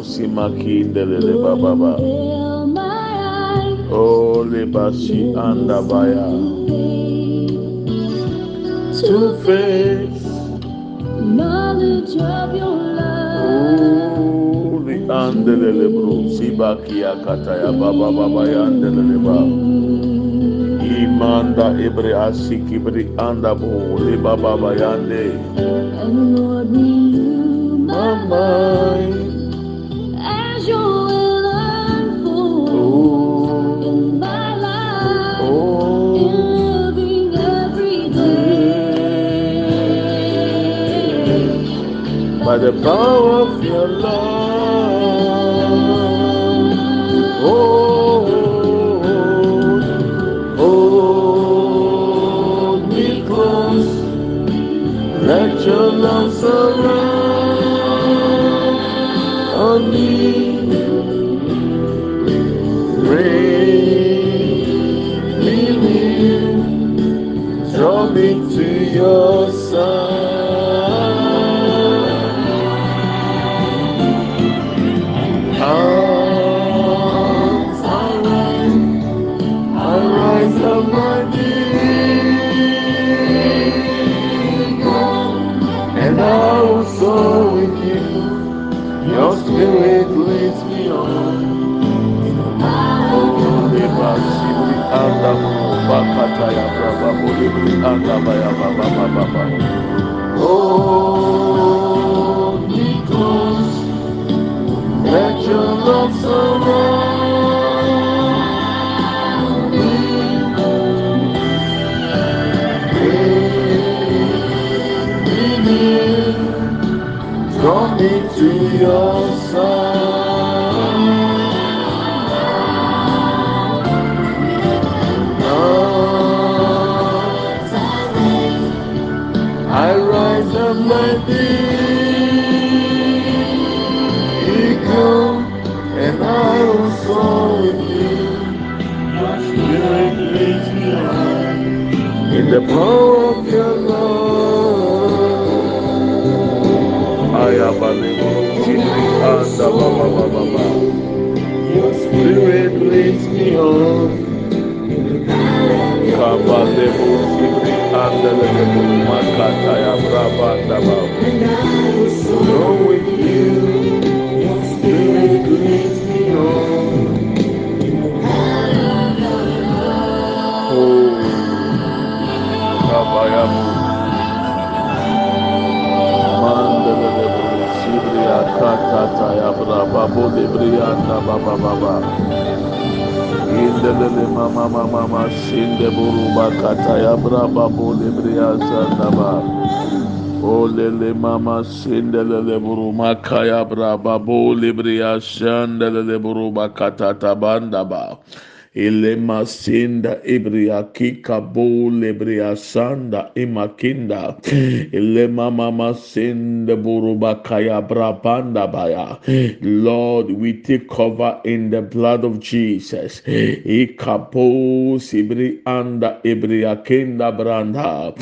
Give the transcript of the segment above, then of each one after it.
taya buru simaki ndelele bababa. Fill my eyes anda baya. To face knowledge of your love. O li andelele bru sibaki akata ya baba baba andelele ba. Imanda ibre asiki bri anda bu li baba baba yande. And Lord, renew My mind. By the power of your love. Ya braba let your love surround me. Bring me draw me to your side. The power of your love. Ayabale bu sibri anda baba baba baba. Your spirit leads me on. Kabale bu sibri anda lele bu makata ya braba anda baba. And mama mama shinde buru bakata ya braba bu libri asanda. Olele mama. Ilema sinda ibriya kika bo libriya sanda imakinda. Ilema mama sinda buruba kaya brabanda baya. Lord, we take cover in the blood of Jesus. Ikapo sibri anda ibriya kinda branda.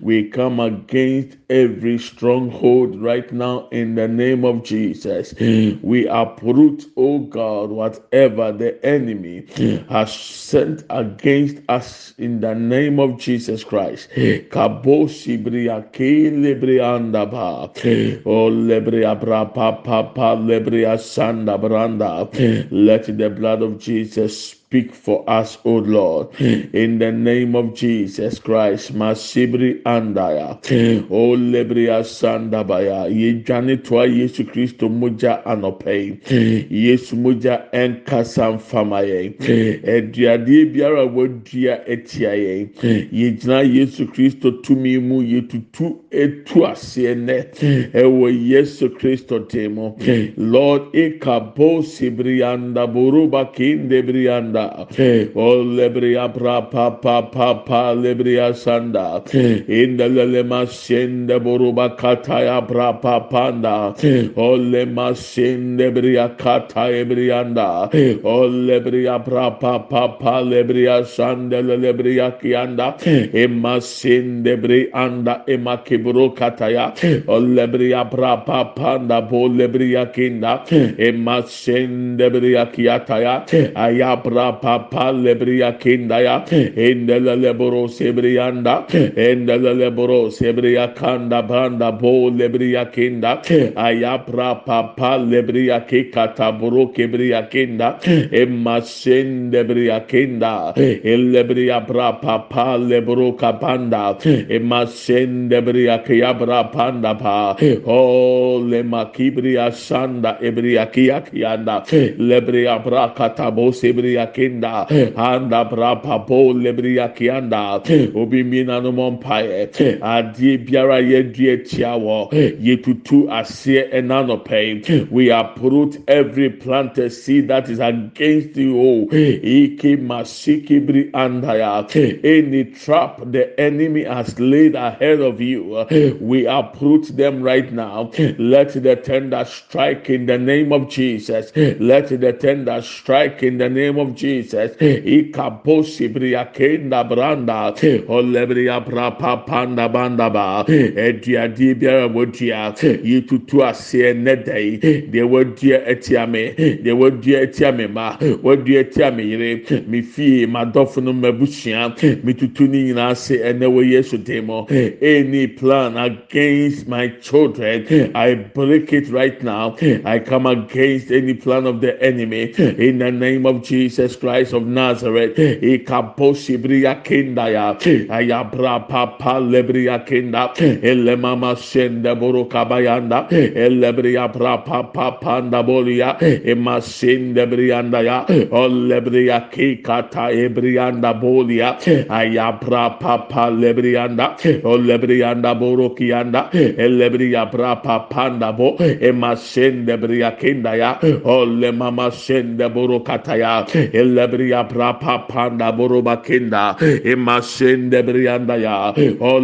We come against every stronghold right now in the name of Jesus. We uproot, oh God, whatever the enemy has sent against us in the name of Jesus Christ. Kabosi bria ke lebrianda ba. O lebria bra pa pa pa sanda branda. Let the blood of Jesus speak for us, O Lord, in the name of Jesus Christ. Masibri andaya, O lebria sandabaya, yedwane toa Yesu Kristo moja anɔpɛ Yesu moja ɛnkasa mfama yɛn. Aduadeɛ biara wadua etia yɛn. Yegyina Yesu Kristo tumi mu yetutu etu nɛ ɛwɔ Yesu Kristo temo. Lord, ekabo sibri anda buruba kinde brianda sanda. O lebria pra pa pa pa pa lebria sanda. İn the lema sende boruba kataya pra pa panda. O lema sende bria kata ebrianda o lebria pra pa pa pa lebria sanda lebria kianda emma sende bri anda emma kibro kataya. O lebria pra pa panda bo lebria kinda. Emma sende bria kiataya ayabra papa lebria kindaya endele leboro sebrianda endele leboro sebria kanda banda bo lebria kinda ayapra papa lebria ke katabro kebria kinda emasen lebria kinda elebria bra papa lebro kapanda emasen lebria keyabra panda pa oh lemakibria sanda ebria kiyakianda lebria bra katabo sebria kinda. Hmm. Anda brapa po lebria kianda. Hmm. Obi mina no mompae. Hmm. Adie biara ye due tiawo. Yetutu asie enanope. We uproot every planted seed that is against you oh iki masiki bri andaya. Any trap the enemy has laid ahead of you we uproot them right now. Let the tender strike in the name of Jesus. Let the tender strike in the name of Jesus Jesus. Ikaposi bria kenda branda. Olebria prapa panda ba. Edia di biara wodia. Yitutu ase nedai. De wodia etia me. De wodia etia me ma. Wodia etia me yire. Mi fie madofo no mabusua. Mi tutu ni nyina ase ene wo Yesu demo. Any plan against my children, I break it right now. I come against any plan of the enemy in the name of Jesus Christ. Of Nazareth. Ikaposhi bria kinda ya. Ayabra papa lebria kinda. Ele mama shende buru kabayanda. Ele bria bra papa panda bolia. Ema shende brianda ya. Ole bria kikata ebrianda bolia. Ayabra papa lebrianda. Ole brianda buru kianda. Ele bria bra papa bo. Ema shende bria kinda ya. Ole mama shende buru kataya. Ele lebria brapa panda boroba kenda emasende brianda ya. O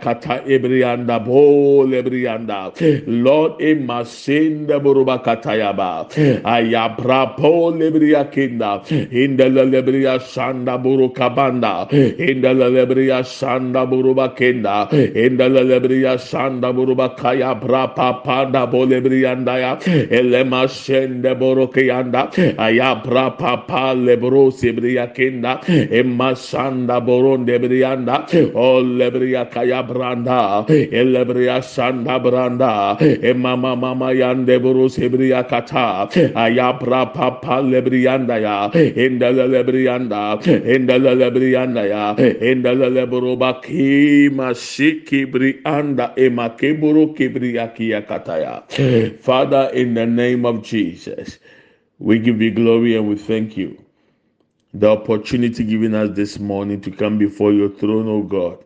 kata ebrianda bo lebrianda. Lord emasende boroba kata ya ba. Aya brapo lebria kenda inda lebria sanda boroka banda inda lebria sanda boroba kenda inda lebria sanda boroba kaya brapa panda bo lebrianda ya. Elema sende boroka yanda aya brapa pa lebro sebria kenda emma sanda boron debrianda o lebria kaya branda elebria sanda branda emma mama mama yande boro sebria kata ayabra papa lebrianda ya endele lebrianda endele lebrianda ya endele lebro baki masiki brianda emma keboro kebria kia kataya father in the name of jesus we give you glory and we thank you the opportunity given us this morning to come before your throne, O God.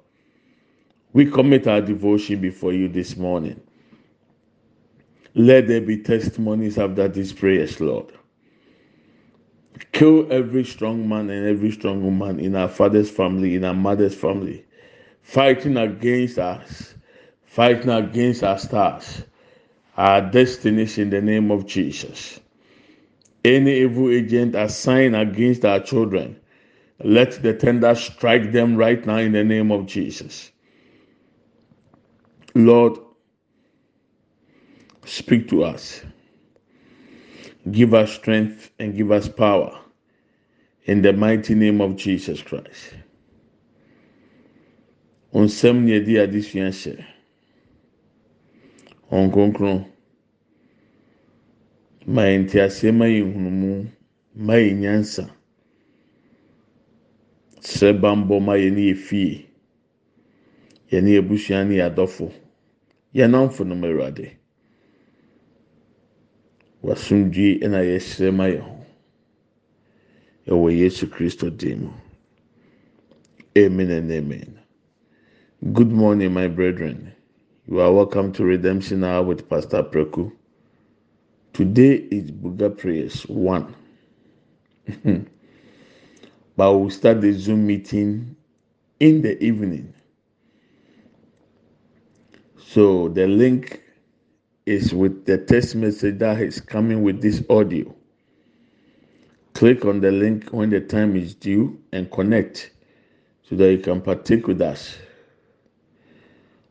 We commit our devotion before you this morning. Let there be testimonies after these prayers, Lord. Kill every strong man and every strong woman in our father's family, in our mother's family, fighting against us, fighting against our stars, our destinies in the name of Jesus any evil agent assigned against our children, let the tender strike them right now in the name of Jesus. Lord, speak to us. Give us strength and give us power in the mighty name of Jesus Christ. Onsɛm na yɛde adesua hyɛ. Ɔnkonkron. Ma yɛn te aseɛ ma yɛn hunumu, ma yɛn nyansa. Srɛ bambɔ ma yɛn yɛ fie. Abusua ne yɛn adɔfo. Yɛn namfo nom Awurade. Wasomdwe na yɛsrɛ ma yɛn ho. Ɛwɔ Yesu Kristo din mu. Amen and amen. Good morning, my brethren. You are welcome to Redemption Hour with Pastor Preku. Today is Buga Prayers 1. but we'll start the Zoom meeting in the evening. So the link is with the text message that is coming with this audio. Click on the link when the time is due and connect so that you can partake with us.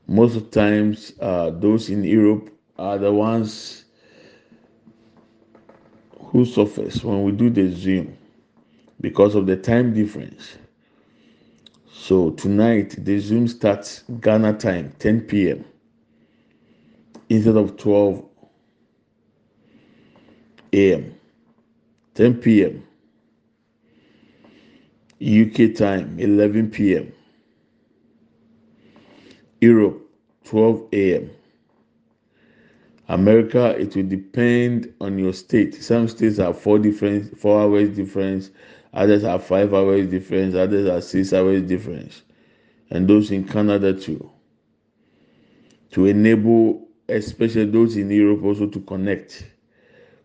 Most times, uh, those in Europe are the ones who suffers when we do the Zoom because of the time difference. So tonight the Zoom starts Ghana time 10 p.m. instead of 12 a.m. 10 p.m. UK time 11 p.m. Europe 12 a.m. America it will depend on your state. Some states have four different four hours difference, others have five hours difference, others have six hours difference, and those in Canada too. To enable especially those in Europe also to connect.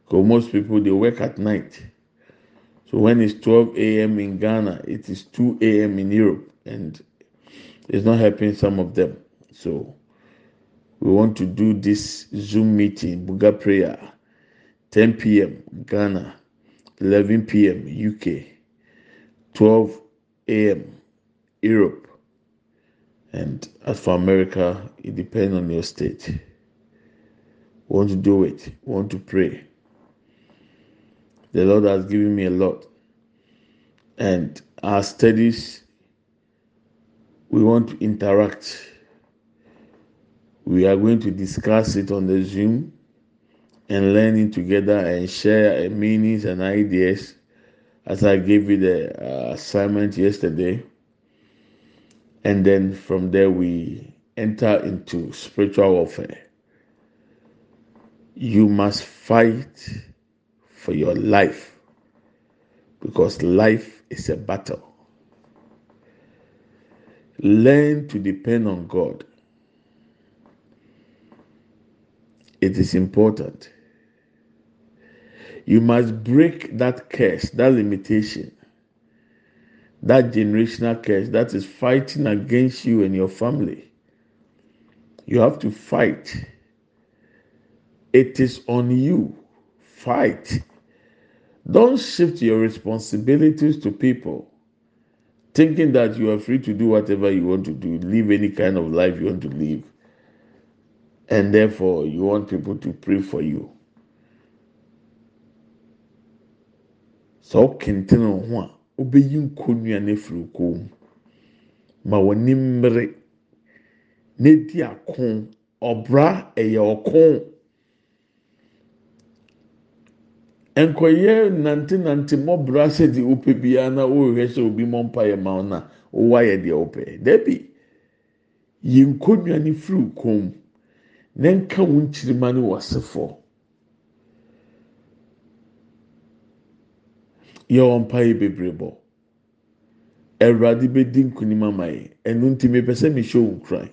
Because most people they work at night. So when it's 12 a.m. in Ghana, it is 2 a.m. in Europe, and it's not helping some of them. So we want to do this Zoom meeting, Buga prayer, 10 p.m. Ghana, 11 p.m. UK, 12 a.m. Europe, and as for America, it depends on your state. We want to do it. We want to pray. The Lord has given me a lot. And our studies, we want to interact. We are going to discuss it on the Zoom and learning together and share meanings and ideas as I gave you the uh, assignment yesterday. And then from there, we enter into spiritual warfare. You must fight for your life because life is a battle. Learn to depend on God. It is important. You must break that curse, that limitation, that generational curse that is fighting against you and your family. You have to fight. It is on you. Fight. Don't shift your responsibilities to people, thinking that you are free to do whatever you want to do, live any kind of life you want to live, and therefore you want people to pray for you. sọ kenten ho a obeyi nkonnwa na efiri kɔn mu ma mmiri na ako ɔbra ɛyɛ ɔko nkɔyɛ nante nante mɔbra sɛ deɛ ɔpɛ biara na ɔrehwɛ sɛ obi mɔ mpa yɛ ma ɔna ɔwɔ ayɛ deɛ ɔpɛ dɛbi yi nkonnwa na efiri. Na nka wo nkyirima no wɔ sefoɔ yɛ wɔn mpaeɛ bebree bɔ. Awurade bɛdi nkunim ama yɛ ɛnu nti mepɛ sɛ mehyɛ wo nkuran.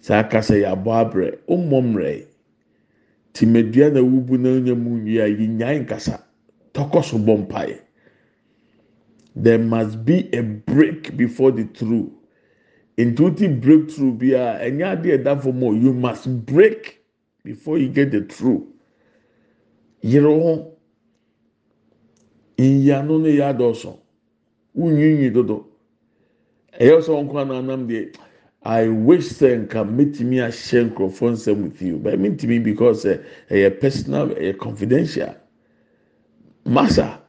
Saa akasa yɛ abɔ abrɛ ɔmmɔ mmerɛ. Tìmɛdua na wubu na onye mu nwi a yinyaa nkasa. Tɔkɔ so bɔ mpaeɛ. There must be a break before the through ntuti breakthrough bi a ɛnyɛ adeɛ ɛda fam o you must break before you get the through yere ho nyano no yɛ adɔso wunyiyi dodo ɛyɛ sɛ ɔnkɔ ananam deɛ i wish sɛ nka mɛtumi ahyɛ nkurɔfoɔ nsɛm with you but mɛntumi because ɛyɛ personal ɛyɛ confidential. Masa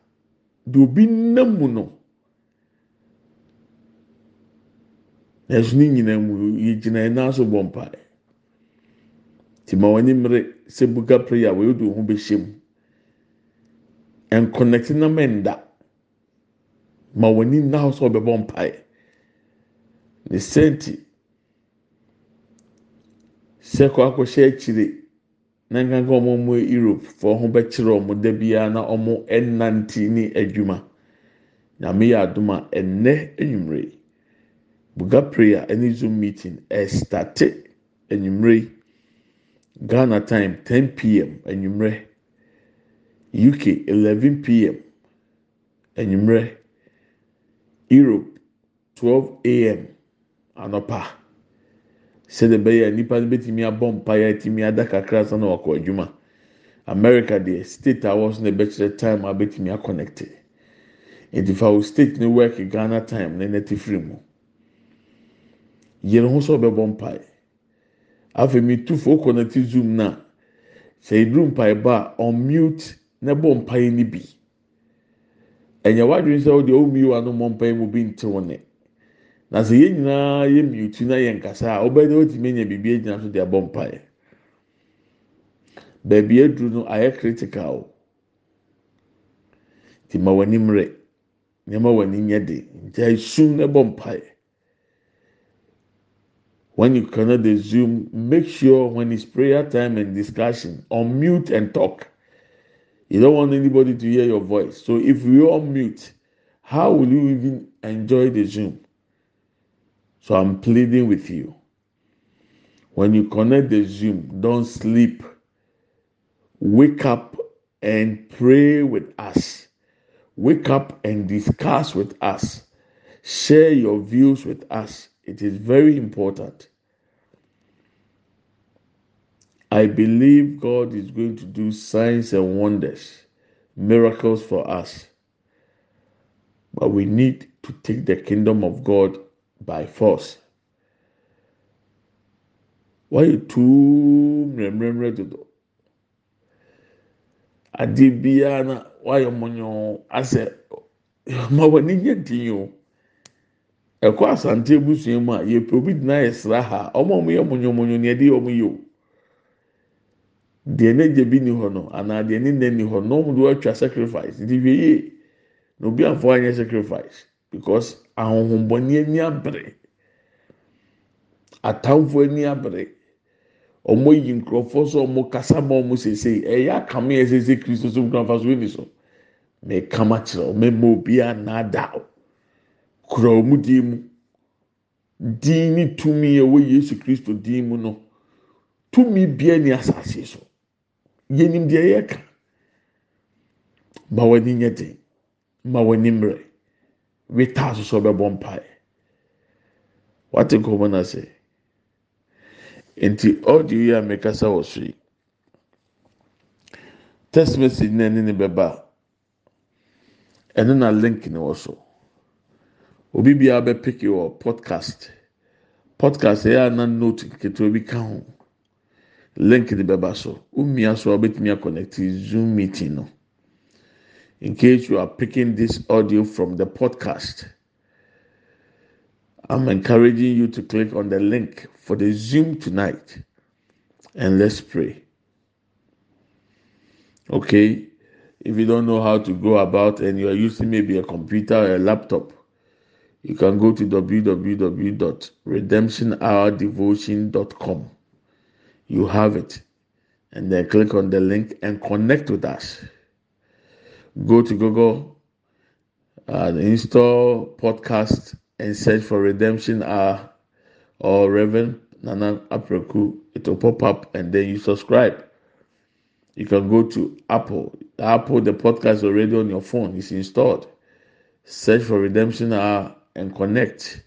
de obi nam mu no ɛso ne nyinaa mu yɛgyina yɛn nan so bɔ mpae. Te ma wɔn ani mmere sɛ buka prayer wɔyɛ de ho bɛhyɛ mu. Nkɔnɛte nam ɛnda ma wɔn ani nna hɔ sɛ ɔbɛbɔ ne sɛnti sɛ kɔ akɔhyɛ akyire na nkanka wɔn mu europe fɔ ho bɛkyerɛ wɔn da biara na wɔn ɛnante ne adwuma. Nyame yɛ adum a ɛnnɛ enyimire buga prayer ɛne zoom meeting ɛstate enyimire ghana time ten pm enyimire uk eleven pm enyimire europe twelve am anɔpa sɛdeɛ bɛyɛ nipa no bɛtumi abɔ mpaeɛ atumi ada kakra san na wakɔ adwuma. America deɛ state a wɔso na ɛbɛkyerɛ time a bɛtumi akɔnɛkte nti state ne work ghana time ɛna ti firi mu yɛrɛ ho sɛ ɔbɛbɔ mpaeɛ afei mi tu fo kɔnɛkte zoom na sɛ eduru mpaeɛ ba a unmute na bɔ mpaeɛ ni bi. Ɛnyɛ wadwin sɛ ɔde ɔmu yi wa no mɔ mpaeɛ mu bi ntew ne na sɛ yɛn nyinaa yɛ mute na yɛ nkasa a ɔbɛn na ɔtumi anya biribi agyina so de abɔ mpaeɛ beebi aduru no ayɛ critical ti ma w'ani mmerɛ nneɛma w'ani nyɛ de. Gya esum na bɔ mpaeɛ when you connect the zoom make sure when it's prayer time and discussion unmute and talk. You don't want anybody to hear your voice. So if you unmute how will you even enjoy the zoom? So i'm pleading with you. When you connect the zoom don't sleep. Wake up and pray with us. Wake up and discuss with us. Share your views with us it is very important. I believe god is going to do signs and wonders miracles for us. But we need to take the kingdom of god by force. Wayɛ tuu mmerɛmmerɛmmerɛ dodo? Adeɛ biara na wayɛ mɔnyɔn asɛ ma w'ani nyɛ din o ɛkɔ asante ebusua mu a yɛpɛ obi gyina yɛ sra ha. Ɔmo a ɔmo yɛ mɔnyɔmɔnyɔ nea ɛde ɔmo yɛ o. Deɛ n'agya bi ni hɔ no anaa deɛ ne nna ni hɔ no ɔmo de watwa sacrifice. Nti hwɛ yie na obi afɔ anyɛ sacrifice because ahohombɔni ani abere. Atamfo ani abere. Ɔmo yi nkurɔfoɔ so ɔmo kasa ma ɔmo sese ɛyɛ akame yɛ sese kristo so nkura nfa so ɛni so. Mɛ kama kyerɛ ɔmo ɛma obi anaada kura ɔmo din mu. Din ne tumi a ɛwɔ yesu kristo din mu no tumi bia ni asase so. Yɛnim deɛ yɛka. Ma w'ani nyɛ den. Ma w'ani mmerɛ. Wetaa so so ɔbɛbɔ mpae wate nkɔmɔ na sɛ nti audio yi a mekasa wɔ so yi text message na ɛne ne bɛba ɛno na link ne wɔ so obi biara bɛ pick wɔ podcast. Podcast ɛyɛ a na note ketewa bi ka ho. Link ne bɛba so. Umia so a wobɛtumi akɔnɛte zoom meeting no. In case you are picking this audio from the podcast i'm encouraging you to click on the link for the zoom tonight and let's pray. Okay if you don't know how to go about and you are using maybe a computer or a laptop you can go to www.redemptionhourdevotion.com you have it. And then click on the link and connect with us. Go to google and install podcast and search for redemption hour or reverend nana apreku. It will pop up and then you subscribe. You can go to apple. Apple the podcast already on your phone. Is installed. Search for redemption hour and connect.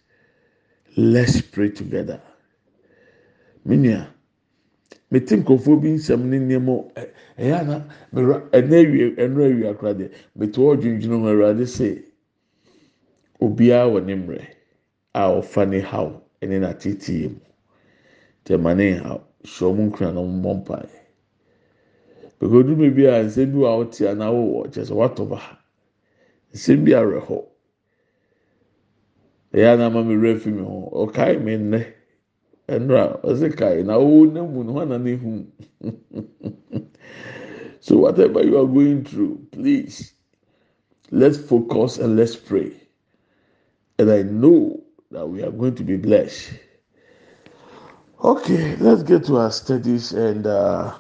Let's pray together. Minia mete nkurɔfoɔ bi nsɛm ne nneɛma ɛyɛ ana mɛra ɛnɛ awie ɛnura awie akora deɛ mete hɔ dwendwene ho awurade sɛ obiara wɔ ne mmerɛ a ɔfa ne haw ɛne n'ateteɛ mu tɛma ne ha hyɛ ɔmo nkura na ɔmo bi a nsɛm bi wɔ a ɔte a na awowɔ kyerɛ sɛ watɔ ba nsɛm bi awerɛhɔ ɛyɛ anama mi wura fi mi ho ɔkae mi nnɛ ɛnura ɔsi kae na ɔwɔ ne mu no na ne hu so whatever you are going through please let's focus and let's pray and I know that we are going to be blessed. Okay, let's get to our studies and. Uh,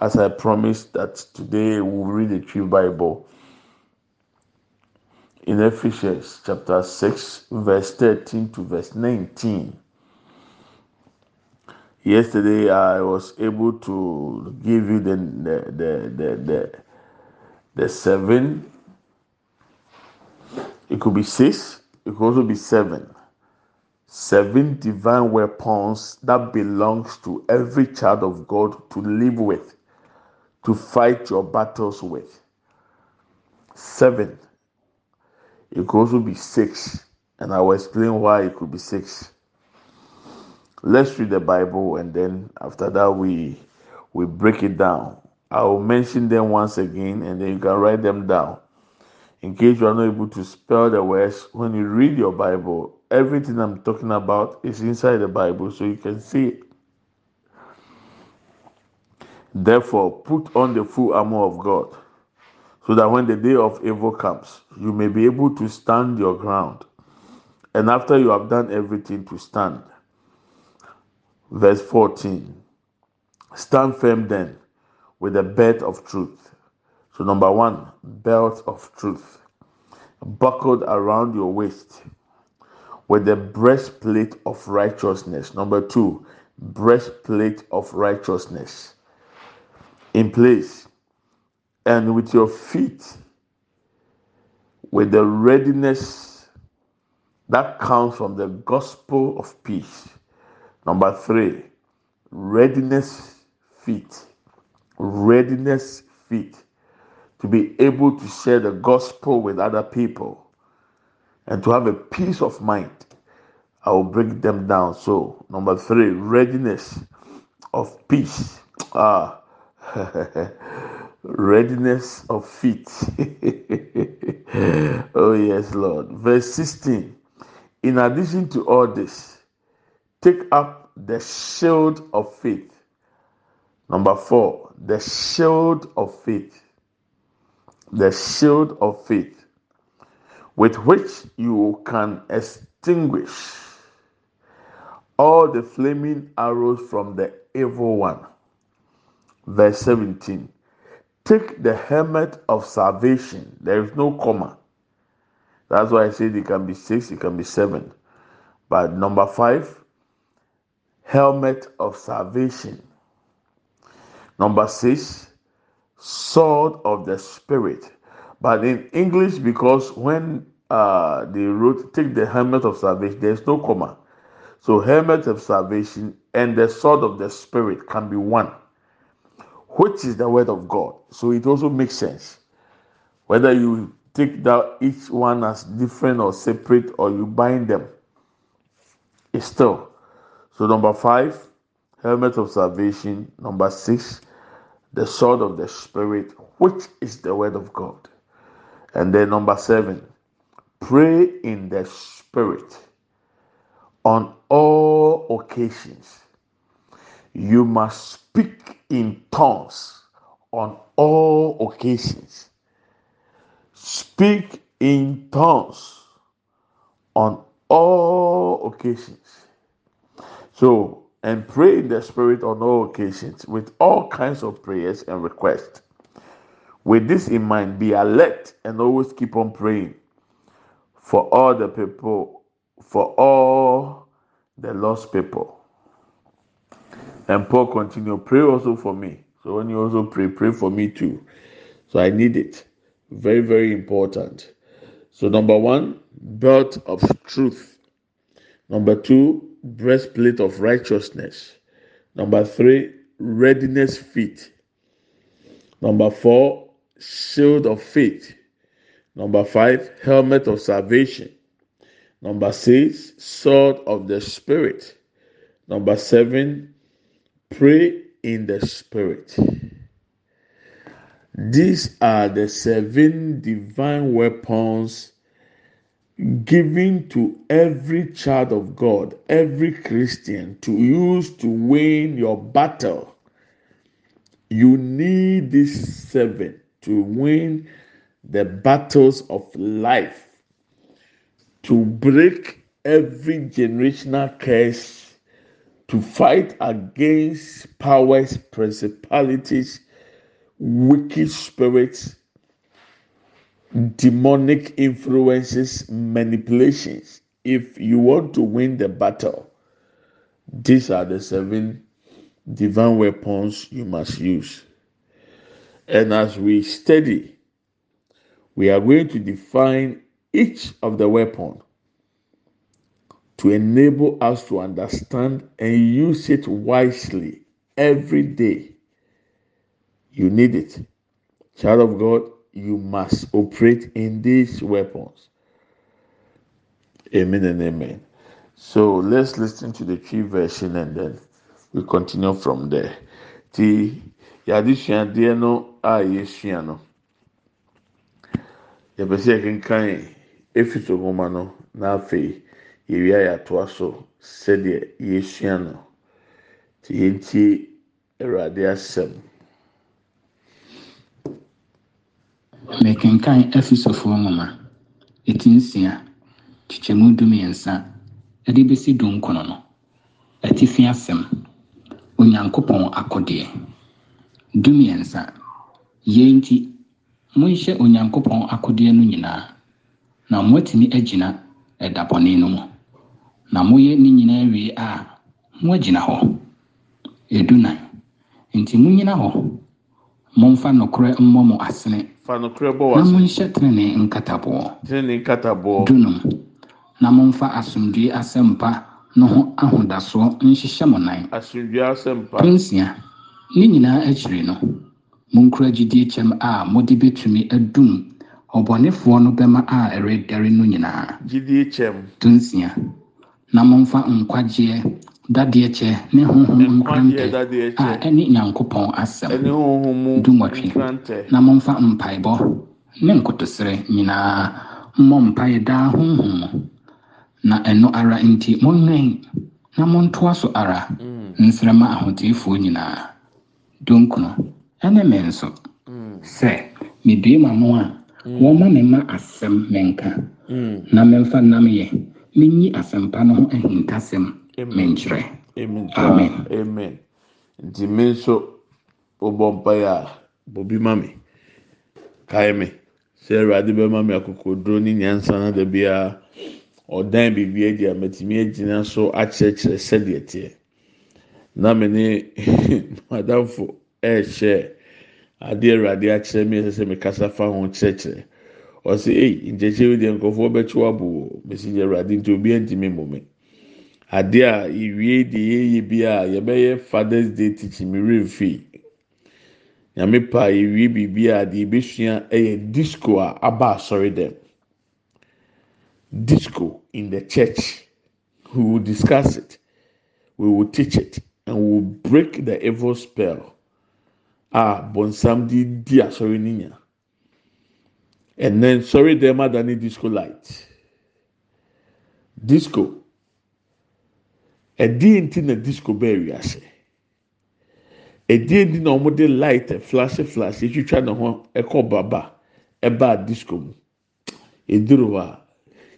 as I promised that today we'll read the true Bible in Ephesians chapter 6, verse 13 to verse 19. Yesterday I was able to give you the the the the, the, the seven. It could be six, it could also be seven. Seven divine weapons that belongs to every child of God to live with to fight your battles with. Seven. It could also be six, and I will explain why it could be six. Let's read the Bible, and then after that we we break it down. I will mention them once again, and then you can write them down. In case you are not able to spell the words, when you read your Bible, everything I'm talking about is inside the Bible, so you can see. Therefore, put on the full armor of God, so that when the day of evil comes, you may be able to stand your ground. And after you have done everything to stand. Verse 14 Stand firm then with the belt of truth. So, number one, belt of truth, buckled around your waist with the breastplate of righteousness. Number two, breastplate of righteousness in place and with your feet with the readiness that comes from the gospel of peace. Number three, readiness feet. Readiness feet to be able to share the gospel with other people and to have a peace of mind. I will break them down. So, number three, readiness of peace. Ah, readiness of feet. oh, yes, Lord. Verse 16. In addition to all this, take up the shield of faith. Number four, the shield of faith. The shield of faith with which you can extinguish all the flaming arrows from the evil one verse 17. Take the helmet of salvation. There is no comma. That's why I said it can be six, it can be seven. But number five, helmet of salvation. Number six, sword of the spirit. But in English, because when uh, they wrote take the helmet of salvation, there's no comma. So helmet of salvation and the sword of the spirit can be one which is the word of God. So it also makes sense. Whether you take that each one as different or separate or you bind them, it's still. So number five, helmet of salvation. Number six, the sword of the spirit, which is the word of God. And then number seven, pray in the spirit on all occasions. You must speak in tongues on all occasions. Speak in tongues on all occasions. So, and pray in the Spirit on all occasions with all kinds of prayers and requests. With this in mind, be alert and always keep on praying for all the people, for all the lost people. And Paul continued, pray also for me. So when you also pray, pray for me too. So I need it. Very, very important. So number one, belt of truth. Number two, breastplate of righteousness. Number three, readiness feet. Number four, shield of faith. Number five, helmet of salvation. Number six, sword of the spirit. Number seven, pray in the spirit. These are the seven divine weapons given to every child of God, every Christian to use to win your battle. You need these seven to win the battles of life, to break every generational curse, to fight against powers, principalities, wicked spirits, demonic influences, manipulations. If you want to win the battle, these are the seven divine weapons you must use. And as we study, we are going to define each of the weapon to enable us to understand and use it wisely every day. You need it. Child of God, you must operate in these weapons. Amen and amen. So let's listen to the tree version and then we continue from there. Ti yade suadeɛ no a yɛsua no yɛpɛ sɛ yɛkenkan yɛwia yɛatoa so sɛdeɛ yɛsua no ti yɛntie awurade asɛm. mekenkan afisofoɔ nwoma. Ɛti nsia kyekyɛmu du mmiɛnsa ɛde bɛsi du nkono no. Atifi asɛm. Onyankopɔn akodeɛ. Du mmiɛnsa yɛn nti monhyɛ onyankopɔn akodeɛ no nyinaa. Na moatumi agyina ɛda no mu. Na moyɛ ne nyinaa wie a moagyina hɔ. Ɛdunan nti monyina hɔ. Momfa nokorɛ mmɔ mo asene. Na monhyɛ tenene nkataboɔ. Dunum na momfa asomdwe asɛmpa no ho ahodasoɔ nhyehyɛ mo nan. Nsia ne nyinaa akyiri no monkura gyidie kyɛm a mode bɛtumi adum ɔbɔnefoɔ no bɛma a ɛredɛre no nyinaa. Gyidie kyɛm. Nsia na momfa nkwagyeɛ dadeɛ kyɛ ne honhom nkrantɛ a ɛne nyankopɔn asɛm. Dunwɔtwe. na momfa mpaebɔ ne nkotosrɛ nyinaa. Mmɔ mpaeɛ daa honhom. Mu na ɛno ara nti monwɛn na montoa so ara. Nsrɛma ahoteefoɔ nyinaa. Dunkuno ɛne me nso. Sɛ medue m'ano a wɔma me ma asɛm menka. Na memfa nam yɛ menyi asɛmpa no ho ahintasɛm menkyerɛ. Amen. Amen. nti me nso wobɔ mpaeɛ a bobi ma me. Kae me. Sɛ awurade bɛma me akokoduro ne nyansa na da biara ɔdan biribi adi a mɛtumi agyina so akyerɛkyerɛ sɛdeɛ teɛ. Na me ne madamfo ɛɛhyɛ adeɛ awurade akyerɛ me ɛsɛ sɛ mekasa fa ho kyerɛkyerɛ ɔsɛ ei nkyɛnkyɛn bi deɛ nkurɔfoɔ bɛkyi wɔ abo o mesi deɛ awurade nti obi ntumi mmɔ me adeɛ a ewie deɛ yɛyɛ bi a yɛbɛyɛ fathers day teaching mi remfi nyame pa ewie biribi a deɛ ebesua ɛyɛ disco a aba asɔre dɛm disco in the church. We will discuss it. We will teach it and we will break the evil spell. A bɔnsam de di asɔre ne nya and then sɔre dɛm adane disco light. Disco. Ɛdeɛ nti na disco bɛɛ wiase ɛdeɛ nti na wɔde light flash flash etwitwa ne ho ɛkɔ baba ɛbaa disco mu. Eduru hɔ a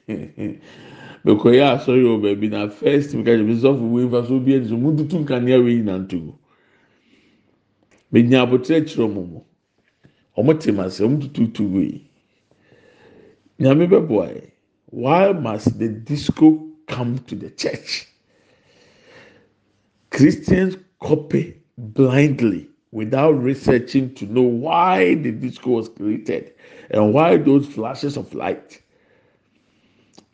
mekɔyɛ asɔre wɔ baabi na first mi ka kyerɛ mi sɔfo wei nfa so bi ɛni so mu tutu nkanea wei nyina ntogo menya abotire kyerɛ wɔn mo wɔn te ma sɛ wɔn tutu tu wei nyame bɔ why must the disco come to the church. Christians copy blindly without researching to know why the disco was created and why those flashes of light.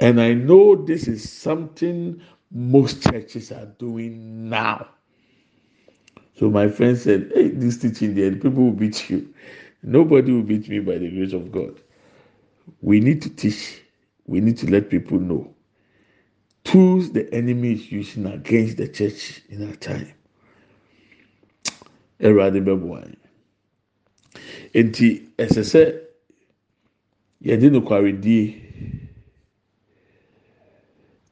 And I know this is something most churches are doing now. So my friend said, Hey, this teaching there, people will beat you. Nobody will beat me by the grace of God. We need to teach, we need to let people know. tools the enemy is using against the church in our time awurade bɛboa yɛn nti ɛsɛ sɛ yɛde nokwaredie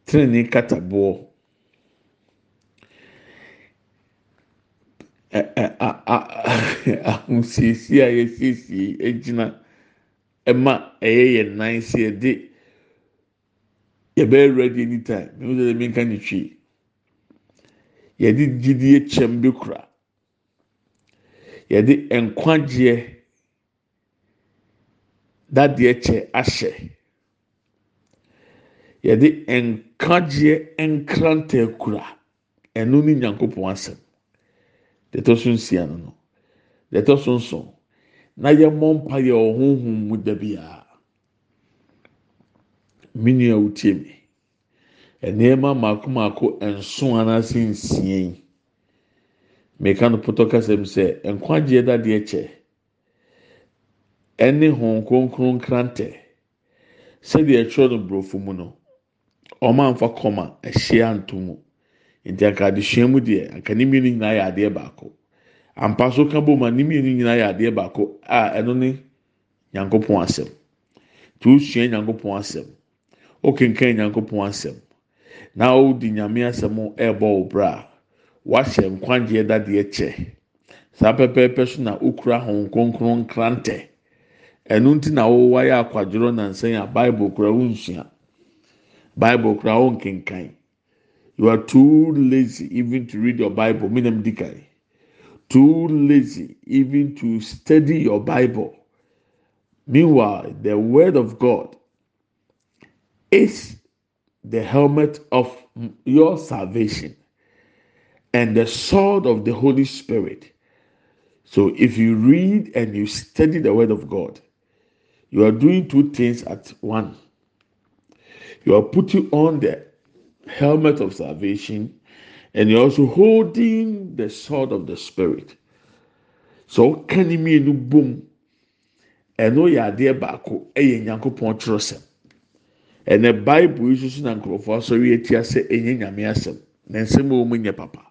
tenenee kataboɔ ɛ- ɛ- a- a- ahosiesie a yɛsiesie egyina ɛma ɛyɛ yɛn nan sɛ yɛde yɛbɛyɛ ready anytime. Mímu sɛ ɛmi nka ne twi. Yɛde gyidie kyɛm bi kura yɛde nkwagyeɛ dadeɛ kyɛ ahyɛ. Yɛde nkwagyeɛ nkrantɛ kura. Ɛno ne nyankopɔn asɛm. Deɛ ɛtɔ so nsia no no. Deɛ ɛtɔ so nson na yɛmmɔ mpa yɛ ɔhonhom mu da biara me nua a wotie mi nneɛma mako mako nson anaasɛ nsia yi. Meka no pɔtɔ kasɛm sɛ nkwagyeɛ dadeɛ kyɛ ɛne hon kronkron krantɛ sɛdeɛ ɛtwerɛ no borɔfo mu no ɔmo anfa kɔma ɛhyia nto mu. Nti anka adesua mu deɛ anka ne mmienu nyinaa yɛ adeɛ baako. Ampa so ka bom a ne mmienu nyinaa yɛ adeɛ baako a ɛno ne nyankopɔn asɛm. Tí o sua nyankopɔn asɛm. O kenkan nyankopɔn asɛm. Na o di nyame asɛm ɛɛbɔ o bra. Wahyɛ nkwagyeɛ dadeɛ kyɛ. Saa pɛpɛɛpɛ so na okura hon kronkron krantɛ ɛno nti na wɔwɔ ayɛ akwadworɔ nansan a bible kura o nsua bible kura o nkenkan you are too lazy even to read your bible. Mi nam di kan too lazy even to study your bible meanwhile the word of god is the helmet of your salvation and the sword of the Holy Spirit. So if you read and you study the word of God, you are doing two things at one. You are putting on the helmet of salvation and you're also holding the sword of the Spirit. So can you mean boom? ɛno yɛ adeɛ baako ɛyɛ nyankopɔn twerɛsɛm ɛnɛ bible yi soso na nkurɔfoɔ asɔre atia sɛ ɛnyɛ nyame asɛm na nsɛm a wɔn nyɛ papa.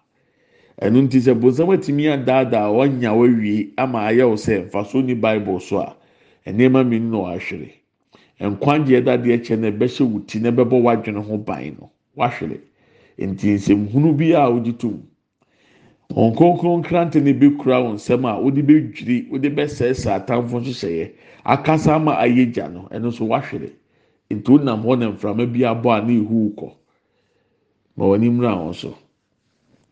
Ɛno nti sɛ bonsam atumi adaadaa wɔnya wɔawie ama ayɛ wo sɛ mfaso ni bible so a nneɛma mmienu na wɔahwere nkwagyeɛ dadeɛ kyɛ na ɛbɛhyɛ wo ti na ɛbɛbɔ w'adwene ho ban no wahwere nti nsɛmhunu bi a wogye tom wɔn kronkron krante ne bi kura wɔn nsɛm a wode bɛdwiri wode bɛsɛɛsɛ atamfo nhyehyɛeɛ akasa ama ayɛ gya no ɛno nso wahwere. Nti wonam hɔ na mframa bi abɔ a ne ihu kɔ ma wɔn anim ra wɔn so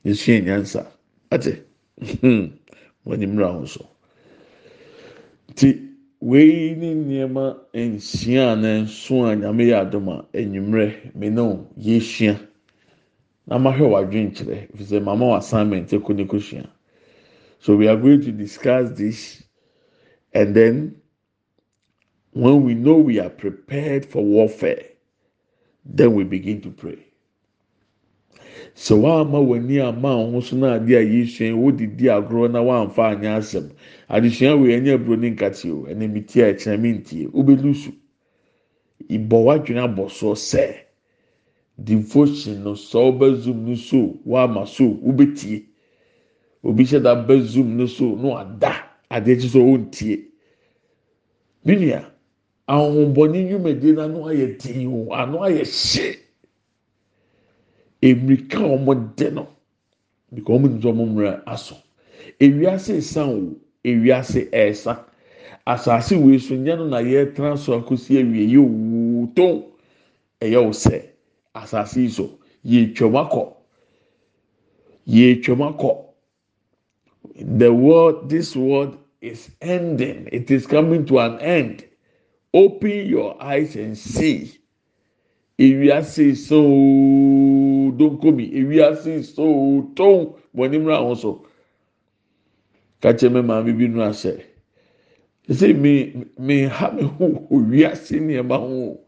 esua nyansa ate. Wɔn anim ra wɔn so ti wei ne nneɛma nsia na nso a nyame yɛ adom a enyimrɛ mene yɛsua na ma hwɛ w'adwene kyerɛ efisɛ mama wɔ assignment ekɔ ne kosua so we are going to discuss this and then when we know we are prepared for warfare then we begin to pray. Sɛ wàmma w'ani ama ho so na adeɛ a yɛsua yi wodidi agorɔ na wàmfa anya asɛm adesua wei ɛnyɛ aburo ne nkate o ɛna mi tie a ɛkyerɛ mi ntie wobɛlu so ibɔ w'adwene abɔ soɔ sɛ devotion no sɛ ɔbɛ zoom no so wàmma so wobɛtie obi hyɛ da bɛ zoom no so no ada. Adeɛ kyi so ɔntie minia ahohombɔni nnwumadie no ano ayɛ den o ano ayɛ hye. Emirika a wɔn de no because wɔn nso wɔn mmerɛ aso ewiase esan o ewiase ɛɛsa. Asase wei so nyɛ no na yɛtena so akosi awie yɛ owu ton ɛyɛ o sɛ asase yi so. Yɛtwam akɔ. Yɛtwam akɔ. The world this world is ending. It is coming to an end. Open your eyes and see. Ewiase so donkomi ewiase so ton wɔn anim ra wɔn so. Kakyɛ mɛ maame bi nu ahyɛ sɛ mi mi ha mi ho owiase nneɛma ho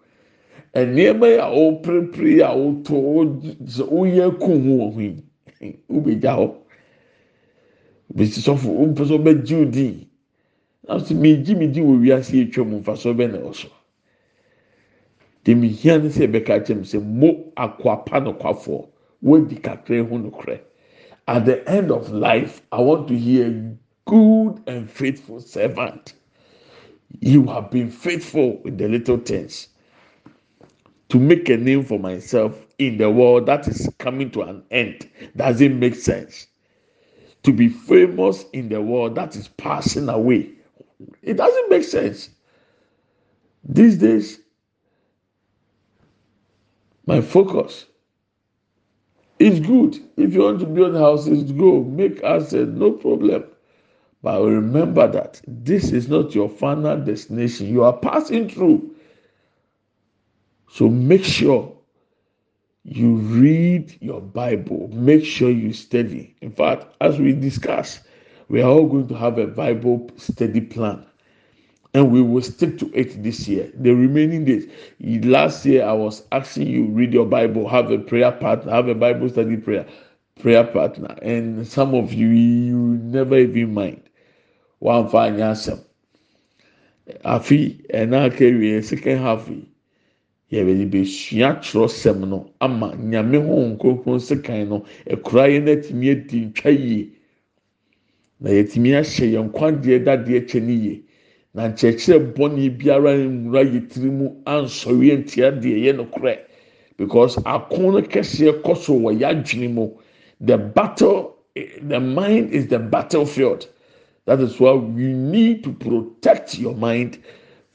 nneɛma yi a ɔpirepire a ɔtɔ ɔyɛ kun ho wɔ ho yi ɔbɛgya hɔ. Bɛsi sɔfo ɔmpɛ sɛ ɔbɛgye odi na sɛ mi gyi mi di wɔ wiase etwa mu nfa so ɔbɛ na ɛwɔ so. Deɛ mihia ne sɛ ɛbɛka kyerɛ mi sɛ mo akwapa nokwafoɔ wɔadi kakra ho nokorɛ. At the end of life i want to hear good and faithful servant. You have been faithful with the little things to make a name for myself in the world that is coming to an end. Doesn't make sense? To be famous in the world that is passing away. It doesn't make sense. These days my focus is good. If you want to build houses go make assets no problem. But remember that this is not your final destination. You are passing through so make sure you read your bible make sure you study in fact as we discuss we are all going to have a bible study plan and we will stick to it this year. The remaining days. Last year, I was asking you read your Bible, have a prayer partner, have a Bible study prayer prayer partner, and some of you you never even mind. One fine answer. Afi ɛna akawie second half yi yɛbɛde besua twerɛsɛm no ama nyame ho nkonkron sekan no ekura yɛn n'atumi adi ntwa yie. Na yɛtumi ahyɛ yɛn kwadeɛ dadeɛ kyɛ ne yie. na nkyerɛkyerɛ bɔnne biara nwura yɛ tiri mu ansɔre ntia deɛ yɛ no korɛ because ako no kɛseɛ kɔ so wɔ yɛadwene mu. The battle eh, the mind is the battlefield. That is why we need to protect your mind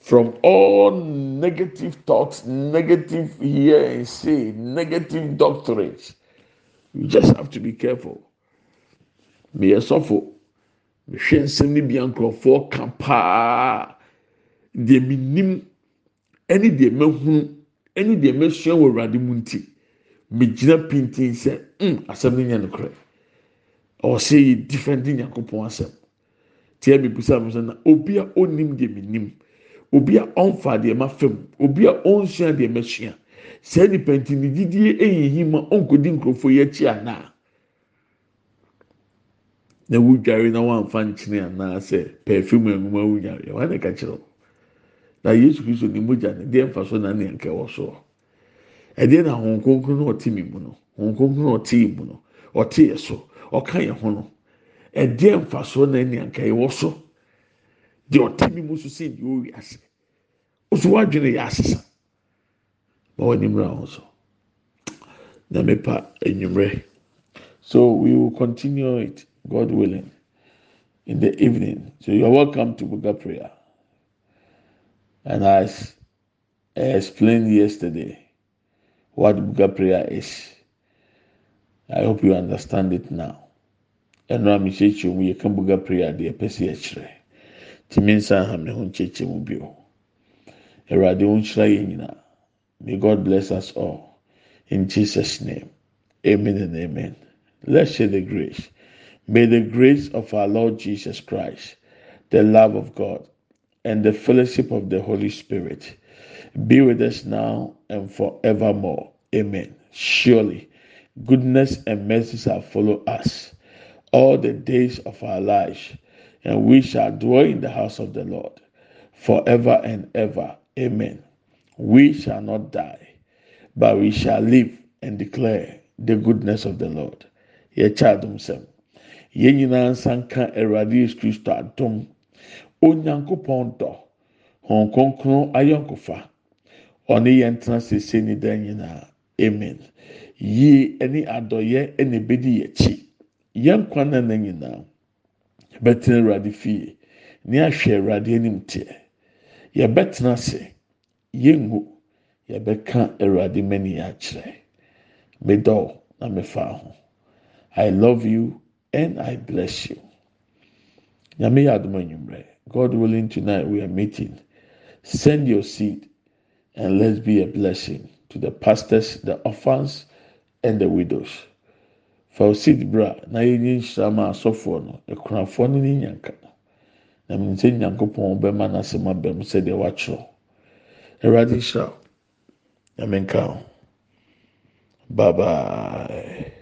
from all negative thoughts, negative hearsay, negative doctrines. You just have to be careful. meyɛ sɔfo mehwɛ nsɛm no bia a nkurɔfoɔ ka paa deɛ menim ne deɛ mahunu ne deɛ mɛsua wɔ awurade mu nti megyina pintin sɛ mm, asɛm no nyɛ nokorɛ ɔwɔ sɛ yɛ different nyankopɔn asɛm tiɛ mebisa me sɛ na obi a ɔnim deɛ menim obi a ɔnfa deɛ ma fam. Obi a ɔnsua deɛ mɛsua sɛ nipa nti ne didie hi ma ɔnkɔdi nkurɔfoɔ yi akyi anaa. na wudware na wamfa nkyene anaasɛ perfume enwuma wudware wɔn na ka kyerɛw na yesu kristo ne mogya ne deɛ nfa so na ne nka wɔ so ɛdeɛ na wɔn kronkron na ɔte mi mu no wɔn kronkron na ɔte mu no ɔte yɛ so. Ɔka yɛ ho no. Ɛdeɛ nfa so na ne nka yɛ wɔ so. Deɛ ɔte mi mu so sɛ deɛ ɔwi ase ɔso wadwene yɛ asesa ma so na mepa enyimrɛ so we will continue it. God willing, in the evening. So you're welcome to Buga prayer. And as I explained yesterday, what Buga prayer is, I hope you understand it now. And I'm you we can Buga prayer, the Epesi Echre. Timinsa Hame Huncheche Mubio. Erade Hunchra Yenina. May God bless us all. In Jesus' name. Amen and amen. Let's share the grace. May the grace of our Lord Jesus Christ, the love of God, and the fellowship of the Holy Spirit be with us now and forevermore. Amen. Surely, goodness and mercy shall follow us all the days of our lives, and we shall dwell in the house of the Lord forever and ever. Amen. We shall not die, but we shall live and declare the goodness of the Lord. Child yɛn nyinaa nsa nka awurade yesu kristo adom. Onyankopɔn dɔ hɔn kronkron ayɔnkofa. Ɔne yɛn tena sese ne dan nyinaa. Amen. Yie ɛne adɔyɛ ɛna ebedi yɛn akyi. Yɛn kwan na na nyinaa bɛtena awurade fie ne ahwɛ awurade anim teɛ yɛbɛtena ase yɛngu yɛbɛka awurade mani akyerɛ medɔw na mefa ho i love you. and I bless you. God willing, tonight we are meeting. Send your seed and let's be a blessing to the pastors, the orphans, and the widows. Seed bra, na yɛn nhyirama asɔfoɔ no, akunafoɔ no ne nyanka. Na mi nsɛ nyankopɔn bɛma n'asɛm abɛm sɛdeɛ wakyerɛw. Awurade nhyira wo. Nyame nka ho. Bye bye.